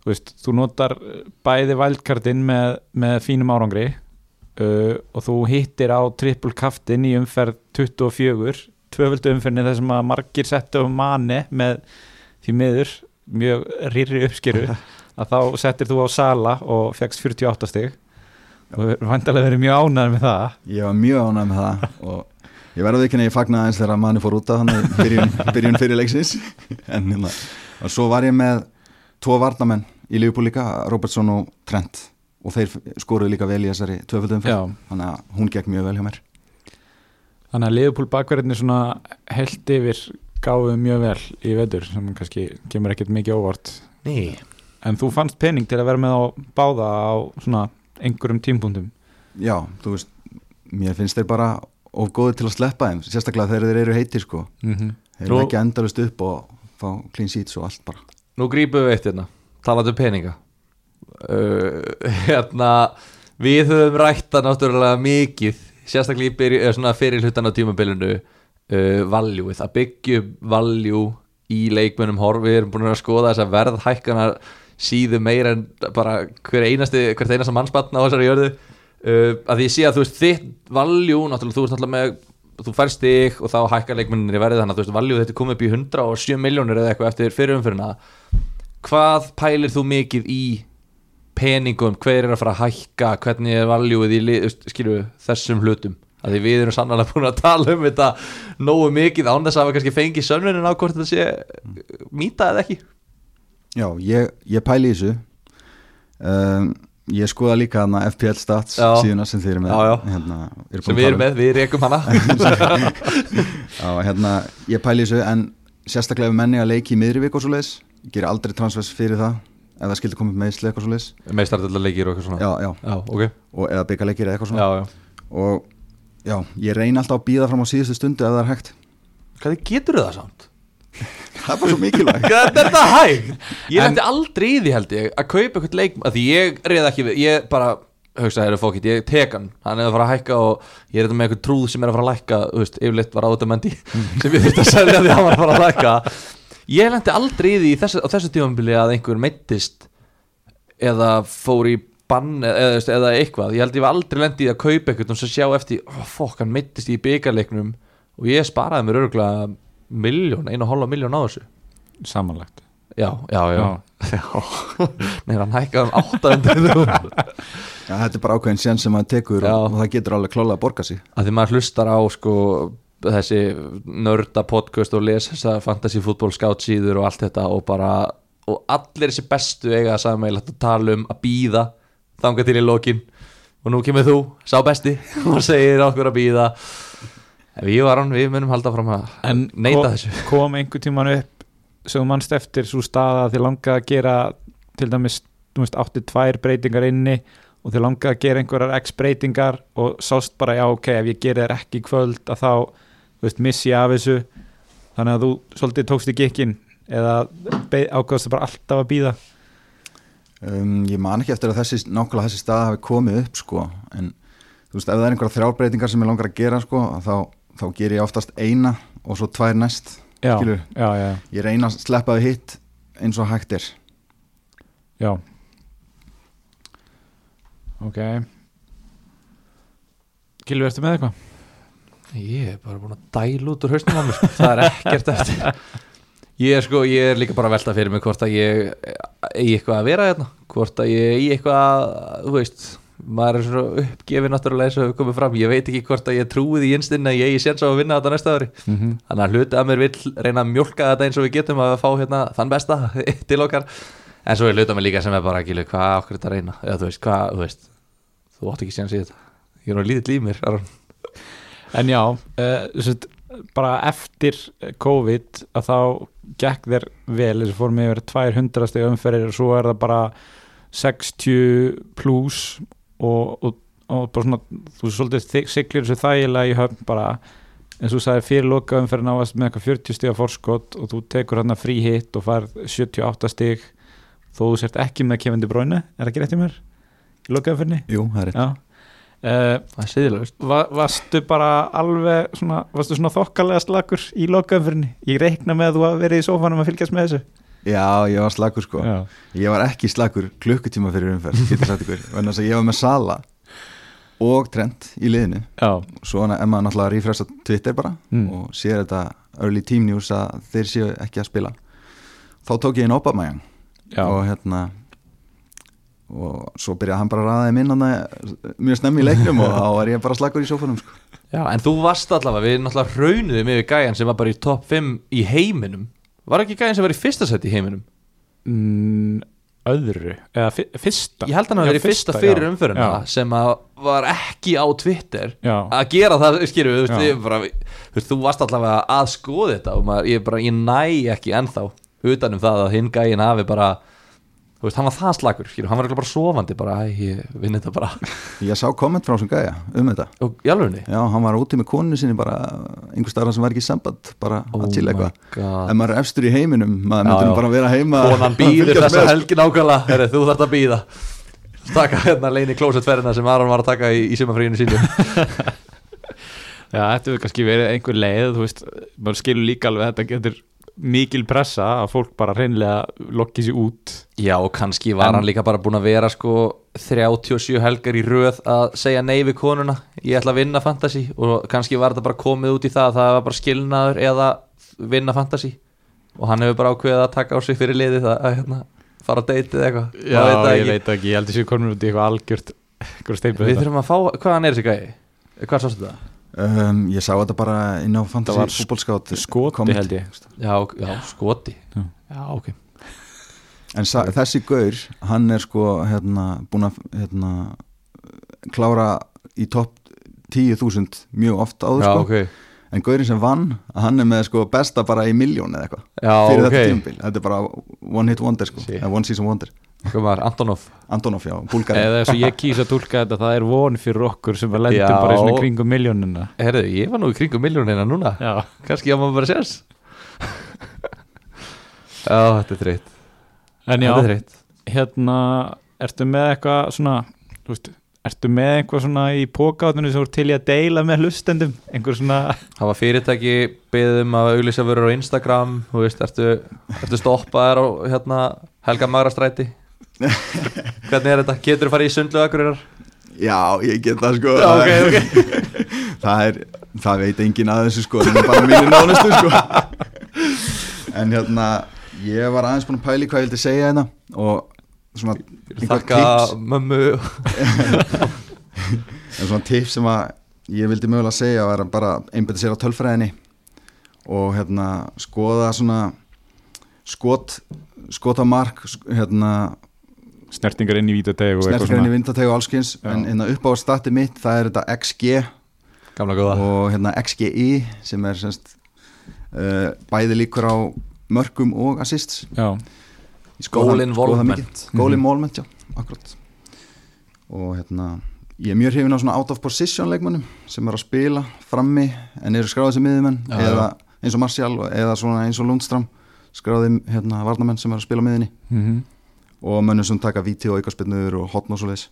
þú veist, þú notar uh, bæði vældkartinn með, með fínum árangri uh, og þú hittir á triple kaftin í umferð 24 tvöföldu umferðinni þar sem að margir settu á manni með því miður mjög rýri uppskeru að þá settir þú á sala og fegst 48 stig. Og við vantarlega verið mjög ánæður með það. Ég var mjög ánægð með það og ég verði ekki að ég fagnaði eins þegar manni fór út af hann byrjun, byrjun fyrir leiksins. En hérna, og svo var ég með tvo varnamenn í Liverpool líka Robertson og Trent. Og þeir skoruðu líka vel í þessari tvöföldum Já. þannig að hún gekk mjög vel hjá mér. Þannig að Liverpool bakverðinni svona held yfir gáðu mjög vel í vetur sem kannski kemur ekkert mikið óvart. Ný en þú fannst pening til að vera með á báða á svona einhverjum tímpúndum Já, þú veist, mér finnst þeir bara of góði til að sleppa þeim, sérstaklega þegar þeir eru heitir sko, mm -hmm. þeir eru ekki endalust upp og fá clean sheets og allt bara. Nú grípum við eitt hérna Talandi um peninga. Uh, Hérna Við höfum rætta náttúrulega mikið Sérstaklega í byrju, eða svona fyrir hlutan á tímabilinu uh, Valjúið Að byggja valjú í leikmönnum horf Við erum búin að skoða þess að verðhækkanar síðu meira en bara hver einasti, hvert einasta mannspann á þessari jörðu. Uh, að því sé að þú veist þitt valjú, náttúrulega þú veist náttúrulega með þú færst þig og þá hækkar leikmennir í verði þannig að þú veist valjú þetta er komið upp í 107 miljónir eða eitthvað eftir fyrirumfyrirna hvað pælir þú mikið í peningum, hver er að fara að hækka? Hvernig er valjúið í lið, skilju, þessum hlutum að því við erum sannlega búin að tala um þetta nógu mikið án þess að við kannski fengi sönnunin á hvort þetta sé mýta eða ekki. Já, ég, ég pæli þessu. Um, Ég skoða líka hana FPL Stats Já. síðuna sem þeir eru með. Já, já. Hérna, búin sem við erum um. með, við rekum hana. Já, hérna, ég pæli þessu en sérstaklega ef menni að leiki í miðri vik og svo leis Ég ger aldrei transfers fyrir það ef það skildi komið með eitthvað svo leis meistaröldarleikir og eitthvað svona. Já, já, já ok, og eða byggarleikir eða eitthvað svona. Já, já. Og já, ég reyni alltaf að býða fram á síðustu stundu ef það er hægt. Hvað getur það samt? Það er bara svo mikilvægt. Hvað er þetta hægt? Ég lendi aldrei í því held ég að kaupa eitthvað leik að því ég reyði ekki við, ég bara hugsa þeirra fókitt, ég tek hann. Hann er að fara að hækka og ég er þetta með eitthvað trúð sem er að fara að lækka, þú veist, yfirleitt var átamandi sem ég þurfti að selja því að hann var að fara að lækka. Ég lendi aldrei í því þessu, á þessu tímambili að einhver meittist eða fór í bann eða, eða, eða eitthvað, ég held ég var aldrei lendi í að kaupa eitthvað og svo sjá eftir, oh, fokk, hann meittist í byggarleiknum og ég sparaði mér örgulega miljón, einu og hálfa miljón á þessu. Samanlagt. Já, já, já, já. Nei, hann hækkaði um 800 Já, þetta er bara ákveðin sen sem maður tekur Já. og það getur alveg klálega að borga sig. Að því maður hlustar á sko þessi nörda podcast og les þessa fantasy fútból scout síður og allt þetta og bara og allir þessi bestu eiga að sammeilagt að tala um að býða þanga til í lokin. Og nú kemur þú, sá besti og segir okkur að býða ef ég var hann, við munum halda fram að en neita kom, þessu. kom einhver tíman upp sem mannst eftir svo staða að þið langaði að gera til dæmis, þú veist, átti tvær breytingar inni og þið langaði að gera einhverjar x breytingar og sást bara já ok, ef ég geri þér ekki kvöld að þá, þú veist, missi ég af þessu. Þannig að þú svolítið tókst í gikkin eða beið- ákvaðstu bara alltaf að býða um, Ég man ekki eftir að þessi, nákvæmlega þessi stað hafi komið upp sko en þú veist, ef það er einhverja þrjálbreytingar sem ég langar að gera sko þá, þá ger ég oftast eina og svo tvær næst já, Skilurðu? já, já, Ég reyna að sleppa þau hitt eins og hægt er já ok Gilvi, ertu með eitthvað? Ég er bara búin að dæla út úr hausnum á mér sko. það er ekkert eftir Ég er sko, ég er líka bara að velta fyrir mig hvort að ég eigi eitthvað að vera hérna. Hvort að ég eigi eitthvað að, þú veist maður er svona uppgefið náttúrulega eins og hefur komið fram, ég veit ekki hvort að ég trúið í innstinn að ég eigi séns á að vinna þetta næsta ári. Mm -hmm. þannig að hluti að mér vill reyna að mjólka þetta eins og við getum að fá hérna þann besta til okkar. En svo er hluti að mér líka sem er bara ekki hvað okkur þetta að reyna, eða þú veist, hvað, þú veist þú átt ekki séns í þetta. Sett, bara eftir COVID að þá gekk þér vel þess að fórum yfir 200 steg umferðir og svo er það bara 60 pluss og, og, og bara svona, þú svolítið siglir þessu þægilega í höfn bara og þú sagði fyrir loka umferðin ávast með eitthvað 40 stiga forskot og þú tekur hann frí hitt og farð 78 stig þó þú sért ekki með kefandi bróinu, er það ekki rétt í mér? Í loka umferðinni? Jú, það er rétt Já það er siðilegust Va, varstu bara alveg svona, varstu svona þokkalega slakur í lokaumfyrinni ég reikna með að þú hafa verið í sófanum að fylgjast með þessu. Já, ég var slakur sko. Já, Ég var ekki slakur klukkutíma fyrir umferð þess að ég var með Sala og Trent í liðinu. Já, svo er maður náttúrulega að rífresta Twitter bara Mm. og sér þetta early team news að þeir séu ekki að spila. Þá tók ég inn Obameyang já. og hérna og svo byrjaði hann bara að ræða þeim inn mjög snemmi í leiknum og þá var ég bara slakur í sófanum sko. Já, en þú varst allavega, við náttúrulega raunuðum yfir gæjan sem var bara í topp 5 í heiminum Var ekki gæjan sem var í fyrsta seti í heiminum? Mm, öðru, eða fyrsta Ég held hann að Já, vera í fyrsta fyrir já. umföruna sem að var ekki á Twitter já, að gera það, veist, þú varst allavega að skoða þetta og maður, ég bara, ég næ ekki ennþá utanum það að hinn gæjan hafi bara þú veist, hann var það slagur, skilur, hann var örugglega bara sofandi bara, æ, ég vinn þetta bara. Ég sá komment frá þessum gæja um þetta. Og í alvegni já, hann var úti með konu sinni bara einhver starf sem var ekki í samband bara Oh að chilla eitthvað. Ef maður er efstur í heiminum maður myndur bara vera heima konan að býður þessa með. helgi nákvæmlega. Heri, þú þarft að býða taka hérna leini klósettferðina sem Aron var að taka í, í sumafríinu sínu. Já, þetta hefur kannski verið einhver leið þú veist, maður skilur líka alveg að þetta getur mikil pressa að fólk bara hreinlega lokki sér út. Já og kannski var En- hann líka bara búin að vera sko 37 helgar í röð að segja nei við konuna. Ég ætla að vinna fantasy. Og kannski var þetta bara komið út í það að það var bara skilnaður eða vinna fantasy. Og hann hefur bara ákveðið að taka á sig fyrir liðið að, að hérna, fara að deytið eitthvað. Já, það ég ekki. veit ekki, ég heldur sér konur út í eitthvað algjört við þurfum að fá, hvað hann er þessi gæði? hvað sástu það? Um, ég sá þetta bara inn á fantasy fútbolskátt skoti held ég. Já, já skoti. Já. já ok. En sa, þessi gaur, hann er sko hérna, búin að hérna, klára í topp 10.000 mjög oft áður já sko. ok. En gaurin sem vann, hann er með sko besta bara í miljón eða eitthvað Já, fyrir ok. þetta tímabil, þetta er bara one hit wonder sko, one season wonder var Antonov? Antonov, já, Búlgari eða þess að ég kýsa að tólka þetta það er von fyrir okkur sem að lendum Já. bara í svona kringum miljónina Herðu, ég var nú í kringum miljónina núna. Já, Kannski á maður bara sérs Já, þetta er þreitt en já, Þetta er hérna ertu með eitthvað svona þú veist, ertu með eitthvað svona í pókátunum sem ert til í að deila með hlustendum? Einhver svona, Það var fyrirtæki beðum að auglýsa vörur á Instagram Þú veist, ertu, ertu stoppaðar á hérna, Helga Magrastræti Hvernig er þetta? Getur þú farið í sundlu akkurir? Já, ég get það sko. Já, ok, það, er, það veit engin að þessu sko. Það er bara mínu nánustu sko. En hérna ég var aðeins búin að pæli hvað ég vildi segja hérna og svona Þakka mömmu en svona tips sem að ég vildi mögulega segja var að bara einbæta sér á tölfræðinni og hérna skoða svona skot skot á mark sk- hérna snertingar inn í vítadeg og snertingar inn í vindateg og allskins Já. en hérna upp á stati mitt það er þetta XG Gamla góða. og hérna XGI sem er semst uh, bæði líkur á mörgum og assists. Goal involvement. goal involvement, já, akkurat. Og hérna ég er mjög hrifin á svona out of position leikmönnum sem er að spila frammi en eru skráðið sem miðjumenn eða eins og Martial og- eða svona eins og Lundstram skráðið hérna varnamenn sem er að spila á miðinni mm og mönnum sem taka víti og aukarspinnur og hotn og svo leis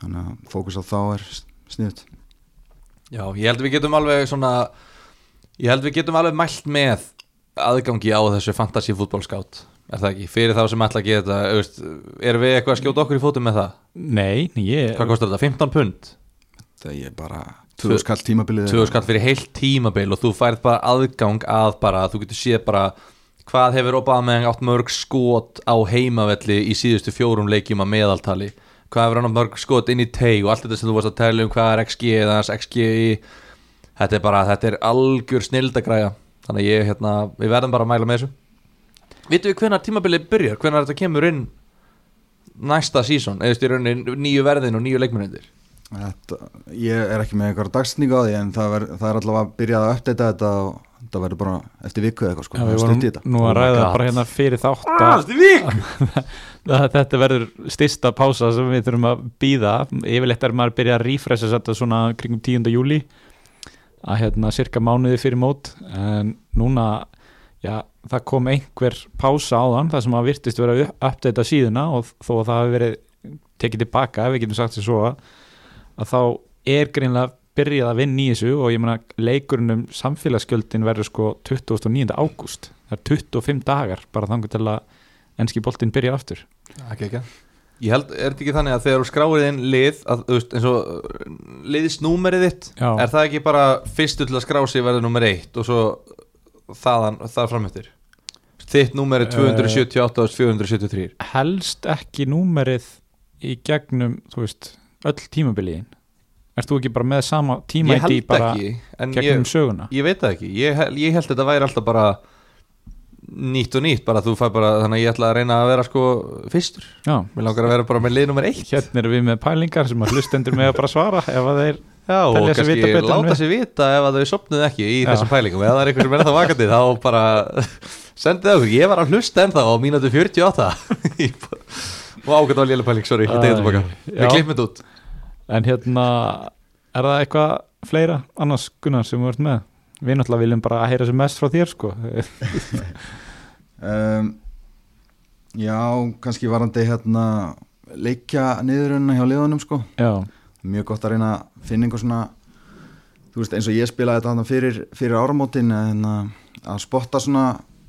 þannig að fókus á þá er sniðut Já, ég held við getum alveg svona Ég held við getum alveg mælt með aðgangi á þessu fantasy fútbolskátt Er það ekki? Fyrir þá sem ætla að geta Erum við eitthvað að skjóta okkur í fótum með það? nei, ég Hvað kostar þetta? 15 pund? það er bara tvö skall tímabilið 20 skall fyrir heilt tímabil og þú færð bara aðgang að bara Þú getur séð bara hvað hefur Obama átt mörg skot á heimavelli í síðustu fjórum leikjum að meðaltali? Hvað hefur hann átt mörg skot inn í teig og allt þetta sem þú varst að tala um hvað er XG eða hans XGI þetta er bara, þetta er algjör snildagræja. Þannig ég, hérna, við verðum bara að mæla með þessu. Vitum við hvenær tímabilið byrjar, hvenær þetta kemur inn næsta sísón, eða styrir nýju verðin og nýju leikmennir Þetta, ég er ekki með einhverja dagsningu á því en það, ver, það er allavega að byrja að uppdata þetta og það verður bara eftir viku eða eitthvað sko, Já, það við er vorum nú Oh að my ræða bara hérna fyrir þátt Ah, að þetta er vik! að þetta verður styrsta pása sem við þurfum að býða yfirleitt er maður að byrja að refresha þetta svona kringum 10. júli að hérna cirka mánuði fyrir mót en núna já, það kom einhver pása á þann það sem að virtist vera að uppdata síðuna og þó að það hafi verið tekið tilbaka ef við getum sagt sér svo að, að þá er greinlega byrjað að vinna í þessu og ég meina leikurinn um samfélagsgjöldin verður sko 29. ágúst það er 25 dagar bara þangur til að enski boltinn byrja aftur ekki, ekki. Ég held, er þetta ekki þannig að þegar þú skráir inn lið að, veist, eins og uh, liðsnúmerið þitt Já. er það ekki bara fyrstu til að skrá sig verður númer eitt og svo þaðan, þar framöttir þitt númer er 278 og 473 helst ekki númerið í gegnum, þú veist, öll tímabiliðin. Ert þú ekki bara með sama tíma í bara ekki, en gegnum söguna? ég veit það ekki. Ég, ég held þetta væri alltaf bara nýtt og nýtt, bara þú fær bara þannig að ég ætla að reyna að vera sko fyrstur. Mér langar að vera bara með lið nummer eitt. Hérna erum við með pælingar sem að hlustendur með að bara svara ef að þeir Já, og kannski en láta sig vita ef að þau sopnuð ekki í Já. þessum pælingum. Eða það er einhver sem er það vakandi þá bara sendið okkur, ég var að hlusta ennþá á mínútu 48 og ákvæmt á lélega pæling, sorry, ég tegði tilbaka. Já. við klippum þetta út En hérna, er það eitthvað fleira annars Gunnar sem við vart með? Við náttúrulega viljum bara heyra sem mest frá þér sko. Um, Já, kannski varandi hérna leikja niðurinn hjá liðunum sko. Já, mjög gott að reyna að finna einhver svona þú veist eins og ég spilaði þetta fyrir, fyrir áramótin en að, að spotta svona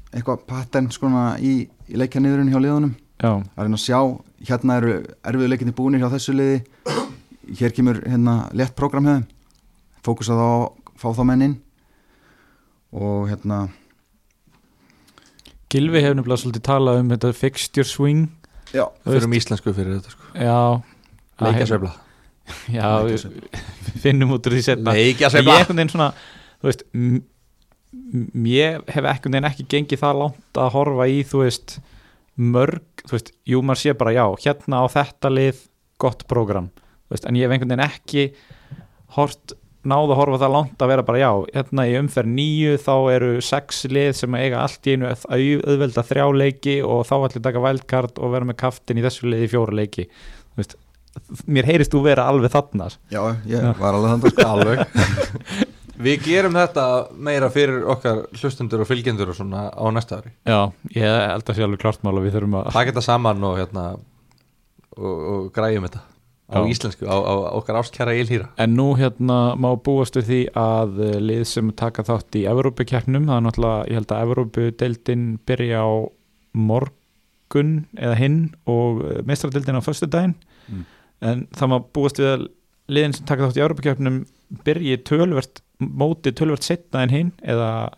eitthvað pattern svona í, í leikja niðurinn hjá liðunum. Já, að reyna að sjá, hérna eru erfiðu leikinni búinir hjá þessu liði hér kemur hérna létt program hefðum fókus að þá fá þá menn inn. Og hérna Gilvi hefur nefnilega svolítið talað um þetta fixture swing. Já, Þú fyrir um íslensku fyrir þetta sko. Já. Að leikja hérna- sveifla Já, við við finnum út úr því setna leikja Ég sveifla einhvern veginn svona Þú veist m- m- Ég hef einhvern veginn ekki gengið það langt að horfa í Þú veist Mörg, þú veist, jú maður sé bara já Hérna á þetta lið, gott prógram. Þú veist, En ég hef einhvern veginn ekki Hort, náð að horfa það langt að vera bara já Hérna í umferð nýju Þá eru sex lið sem eiga allt í einu að au- auðvelda þrjá leiki Og þá allir taka wildcard og vera með kaftin í þessu liði fjóra leiki. Þú veist Mér heyrist þú vera alveg þarna. Já, ég var alveg þannig sko alveg. Við gerum þetta meira fyrir okkar hlustundur og fylgjendur og svona á næsta ári. Já, ég held að sé alveg klart mál og við þurfum að taka þetta saman og hérna og, og græjum þetta á Já. íslensku, á, á okkar ástkjara ilhýra En nú hérna má búast við því að eh, lið sem taka þátt í Evrópukeppnum, það er náttúrulega, ég held að Evrópudeildin byrja á morgun eða hinn og meistradeildin á föstudaginn Mm. en það má búast við að liðin sem taka þátt í Evrópukeppnum byrji tölvert, móti tölvert setna en hinn eða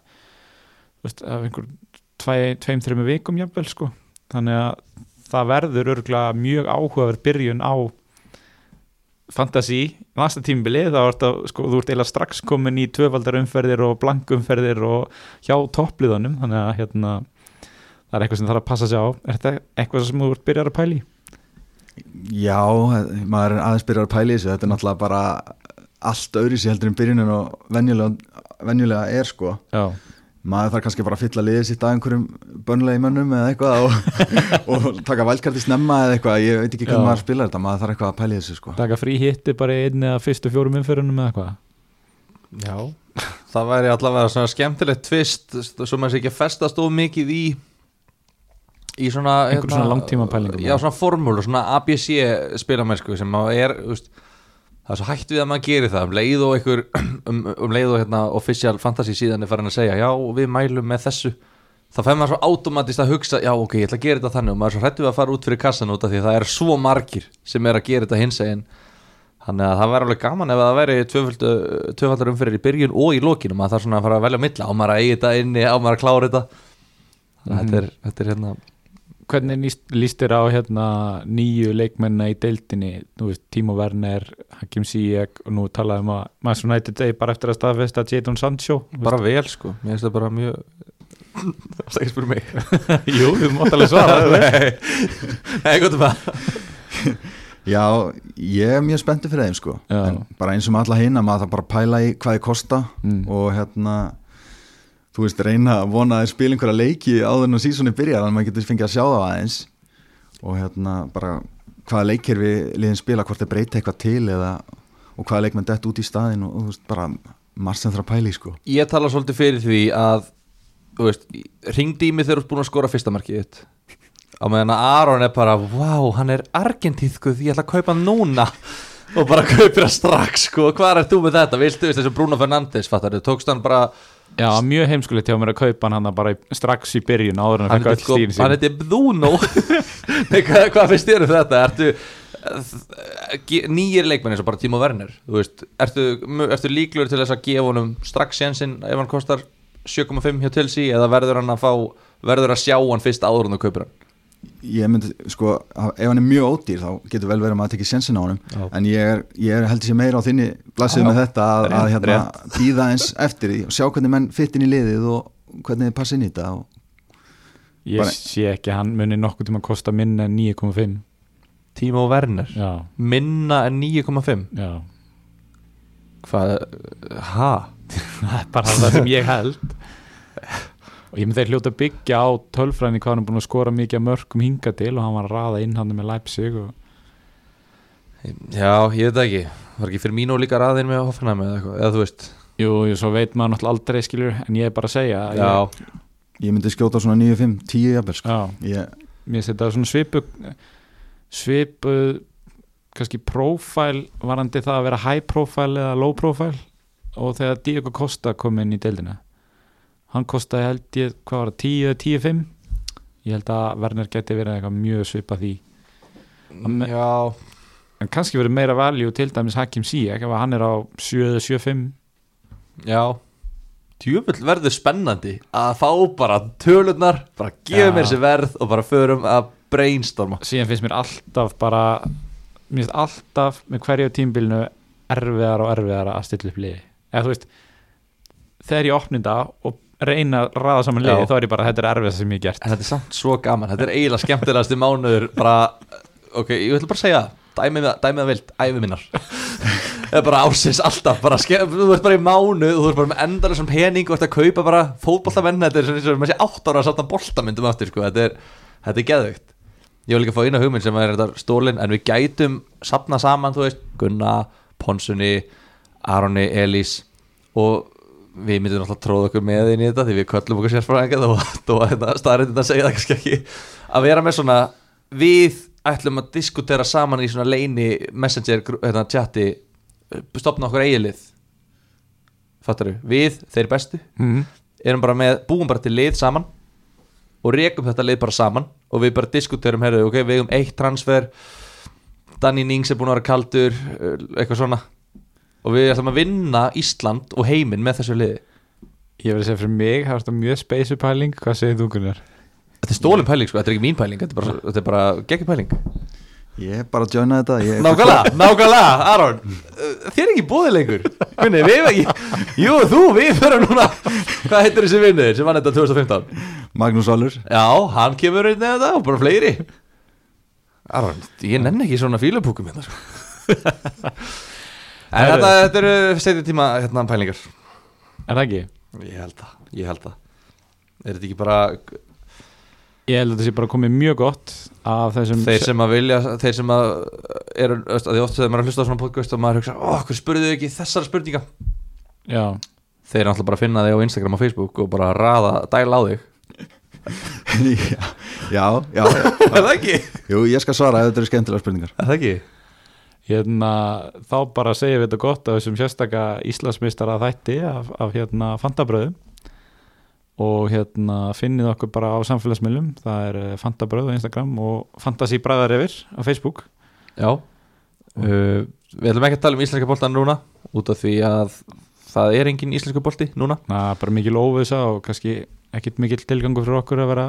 veist, af einhver tveim, tveim, þreim vikum jafnvel sko þannig að það verður örgulega mjög áhugaverð byrjun á fantasy, næsta tímbilið þá ert að, sko, þú ert eiginlega strax komin í tvöfaldar umferðir og blankumferðir og hjá toppliðunum þannig að hérna það er eitthvað sem þarf að passa sig á. Er þetta eitthvað sem þú ert byrjar að pæli? Já, maður er aðeins byrjar að pæli þessu. Þetta er náttúrulega bara allt öðru sér heldur en byrjunin og venjulega, venjulega er sko. Já, maður þarf kannski bara að fylla liðið sitt að einhverjum bönlegi mönnum eða eitthvað og, og taka vælkarti snemma eða eitthvað, ég veit ekki hvernig maður spilar þetta maður þarf eitthvað að pæli þessu sko. Taka frí hitti bara í einn eða fyrstu fjórum umferðunum eða eitthvað. Já, það væri allavega svona skemmtilegt tvist svo maður sé ekki að festast of mikið í í svona hérna, svona langtímapælingum, Já, já. svona formúlu, svona ABC spilamennsku sem maður er þú veist, það er svo hægt við að maður gerir það. Um leið og einhver um, um leið og hérna official fantasy síðan er farin að segja já, við mælum með þessu. Þá fær maður svo automatist að hugsa já, ok, ég ætla að gera þetta þannig. Og maður er svo hrættu við að fara út fyrir kassan út af því að það er svo margir sem er að gera þetta hins egin Þannig að það væri alveg gaman ef það væri tvöfaldar umfyrir í byrjun og í lokinu maður þarf svona að fara að velja milla á maður að eigi þetta inni, á maður að klára þetta. Að þetta er, þetta er hérna Hvernig líst, þér á hérna nýju leikmenna í deildinni? Nú veist, Timo Werner, Hakim Ziyech og nú talaðum að Master United degi bara eftir að staðfesta Jadon Sancho. Bara vel sko, mér finnst það bara mjög Það var ekki spyrir mig. Jú, þú mátt alveg svara Nei, Nei, gott um það Já, ég er mjög spenntið fyrir þeim sko. Já. en bara eins og með alla hinn að maður þarf bara að pæla í hvað þið kosta Mm. og hérna þú veist, reyna að vona að spila einhverja leiki áður en að sísoni byrjar þannig að maður getur fengið að sjá það aðeins. Og hérna bara hvaða leikir við liðin spila, hvort þeir breyta eitthvað til eða, og hvaða leikmenn dett út í staðin og, þú veist, bara margt sem þarf að pæla í sko. Ég tala svolítið fyrir því að þú veist, ringdi í mig þegar þú ert búin að skora fyrsta markið þitt. Á meðan að Aron er bara wow, hann er argentíðkuð, ég ætla að kaupa núna. Og bara kaupir hann strax sko, hvað er þú með þetta, viltu veist, þessu Bruno Fernandes, fattar þau, tókst hann bara Já, mjög heimskulegt hjá mér að kaupa hann hann bara strax í byrjun áður en að hann fekk öll stíðin hann sín heitir Bruno. Nei, hvað, hvað finnst þér um þetta, ertu ge- nýjir leikmenn eins og bara Timo Werner ertu, ertu líklegur til þess að gefa honum strax sénsinn ef hann kostar 7,5 hjá Chelsea eða verður hann að fá verður að sjá hann fyrst áður en þú kaupir hann ég myndi, sko, ef hann er mjög ódýr þá getur vel verið að maður tekið sensin á honum. Já. en ég er, ég er heldur sér meira á þinni blassið með þetta að, að rétt, hérna, býða eins eftir því og sjá hvernig menn fytt inn í liðið og hvernig þið passa inn í þetta og Ég bara- sé ekki að hann muni nokkuð tíma að kosta minna en 9,5 Timo Werner, Já, minna en 9,5 já. Hvað, ha? það er bara það sem ég held og ég með þeir hljóta að byggja á tölfræðinni hvað hann er búin að skora mikið mörgum hinga til og hann var að raða inn hann með Leipzig og Já, ég veit það ekki. Var ekki fyrir mínu líka raðin með Hoffenheim eða eða þú veist? Jú, jú, svo veit maður náttúrulega aldrei skilur en ég er bara að segja að Já, ég, ég myndi skjóta svona 9-5, 10 jafnvel sko. já, ég, mér setja svona svipu svipu kannski profile varandi það að vera high profile eða low profile. Og þegar Diego Costa kom inn í deildina hann kostaði held ég, hvað var það, 10 eða 10-5 ég held að Werner geti verið eitthvað mjög svipa því. Hann- já. En kannski verið meira value til dæmis Hakim Ziyech ef hann er á 7 eða 7-5 Já. Djöfull verður spennandi að fá bara tölurnar, bara gefa Já. mér sér verð og bara förum að brainstorma. Síðan finnst mér alltaf bara mér finnst alltaf með hverju tímbilinu erfiðar og erfiðar að stilla upp liði. Eða þú veist þegar ég opni þetta og reyna að raða saman liði þá er ég bara þetta er erfiðast sem ég hef gert. En þetta er samt svo gaman, þetta er eiginlega skemmtilegasti mánuður bara, ok, ég ætla bara að segja dæmið það, dæmið það vilt, æfi minnar. Það er bara ásins alltaf, bara þú ert bara í mánuð þú ert bara með endar sem pening og ert að kaupa bara fótboltamenn, þetta er svona eins og maður sé átt ára að satna boltamyndum aftur, sko, þetta er, þetta er geðvögt Ég vil líka fá eina hugmynd sem er þetta stólin, en við gætum sapna saman, þú veist, Gunna, Ponsunni, Aroni, Elís og við myndum náttúrulega tróða okkur með inn í þetta því við köllum okkur sérfræðinga þó að þetta staðarindin að segja það kannski ekki. Að vera með svona við ætlum að diskutera saman í svona leini messenger hérna, chati stopna okkur eigilið fattaru, við, þeir bestu. Mm. erum bara með, búum bara til lið saman og rekum þetta lið bara saman og við bara diskuterum, herru, ok, við um eitt transfer Danny Nings er búin að vera kaldur eitthvað svona og við ætlum að vinna Ísland og heiminn með þessu liði. Ég verði að segja fyrir mig, það var þetta mjög speysu pæling. Hvað segir þú Gunnar? Þetta er stólin pæling sko, þetta er ekki mín pæling Þetta er bara, þetta er bara geggjum pæling. Ég er bara að joina þetta. Ég, Nákvæmlega, nákvæmlega, Aron. Uh, Þér er ekki búið lengur. Gunni, við ekki Jú, þú, við fyrir núna Hvað heitir þessi vinnuðir sem vann þetta 2015? Magnús Valur. Já, hann kemur inn eða þetta og bara fleiri. Aron, ég nenni ekki svona fílupúkum hérna sko. En þetta, þetta eru setjum tíma hérna pælingar. Er það ekki? Ég held það, ég held það. Er þetta ekki bara Ég held að þetta sé bara komið mjög gott af þessum þeir sem að vilja Þeir sem að eru, því oft þegar maður að hlusta á svona podcast og maður hugsa, ó, hvað spurðu þau ekki þessara spurninga? Já, Þeir eru alltaf bara að finna þig á Instagram og Facebook og bara raða, dæla á þig. Já, já, já, Er það ekki? Jú, ég skal svara ef þetta eru skemmtilega spurningar. Er það ekki? Hérna, þá bara segjum við þetta gott af þessum sérstaka Íslandsmeistara þætti af, af hérna Fantabröðum og hérna finnið okkur bara á samfélagsmiðlum. Það er eh, Fantabröð á Instagram og Fantasí Bræðarefir á Facebook. Já. Uh, Við ætlum ekki að tala um íslenska boltan núna út af því að það er engin íslensku bolti núna. Það er bara mikil óvisa og kannski ekkit mikil tilgangur fyrir okkur að vera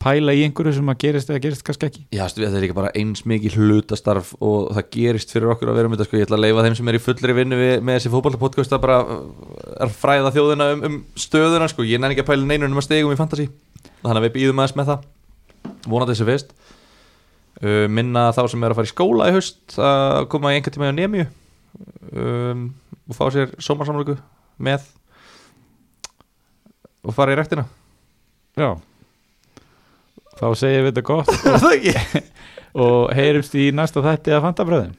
pæla í einhverju sem að gerist eða gerist kannski ekki? Já, þetta er ekki bara eins mikið hlutastarf og það gerist fyrir okkur að vera um þetta sko. ég ætla að leifa þeim sem er í fullri vinnu við, með þessi fótballtapodcast að bara uh, er fræða þjóðina um, um stöðuna sko. ég nenni ekki að pæla neinunum að stegum í fantasy. Þannig að við býðum aðeins með það. Vonandi þessi fyrst. Uh, minna þá sem er að fara í skóla í haust að koma í einhvern tíma í nemi um, og fá sér sómarsamlöku með og fara í rektina Já Þá segjum við þetta gott. Og heyrumst í næsta þætti að Fantabröðum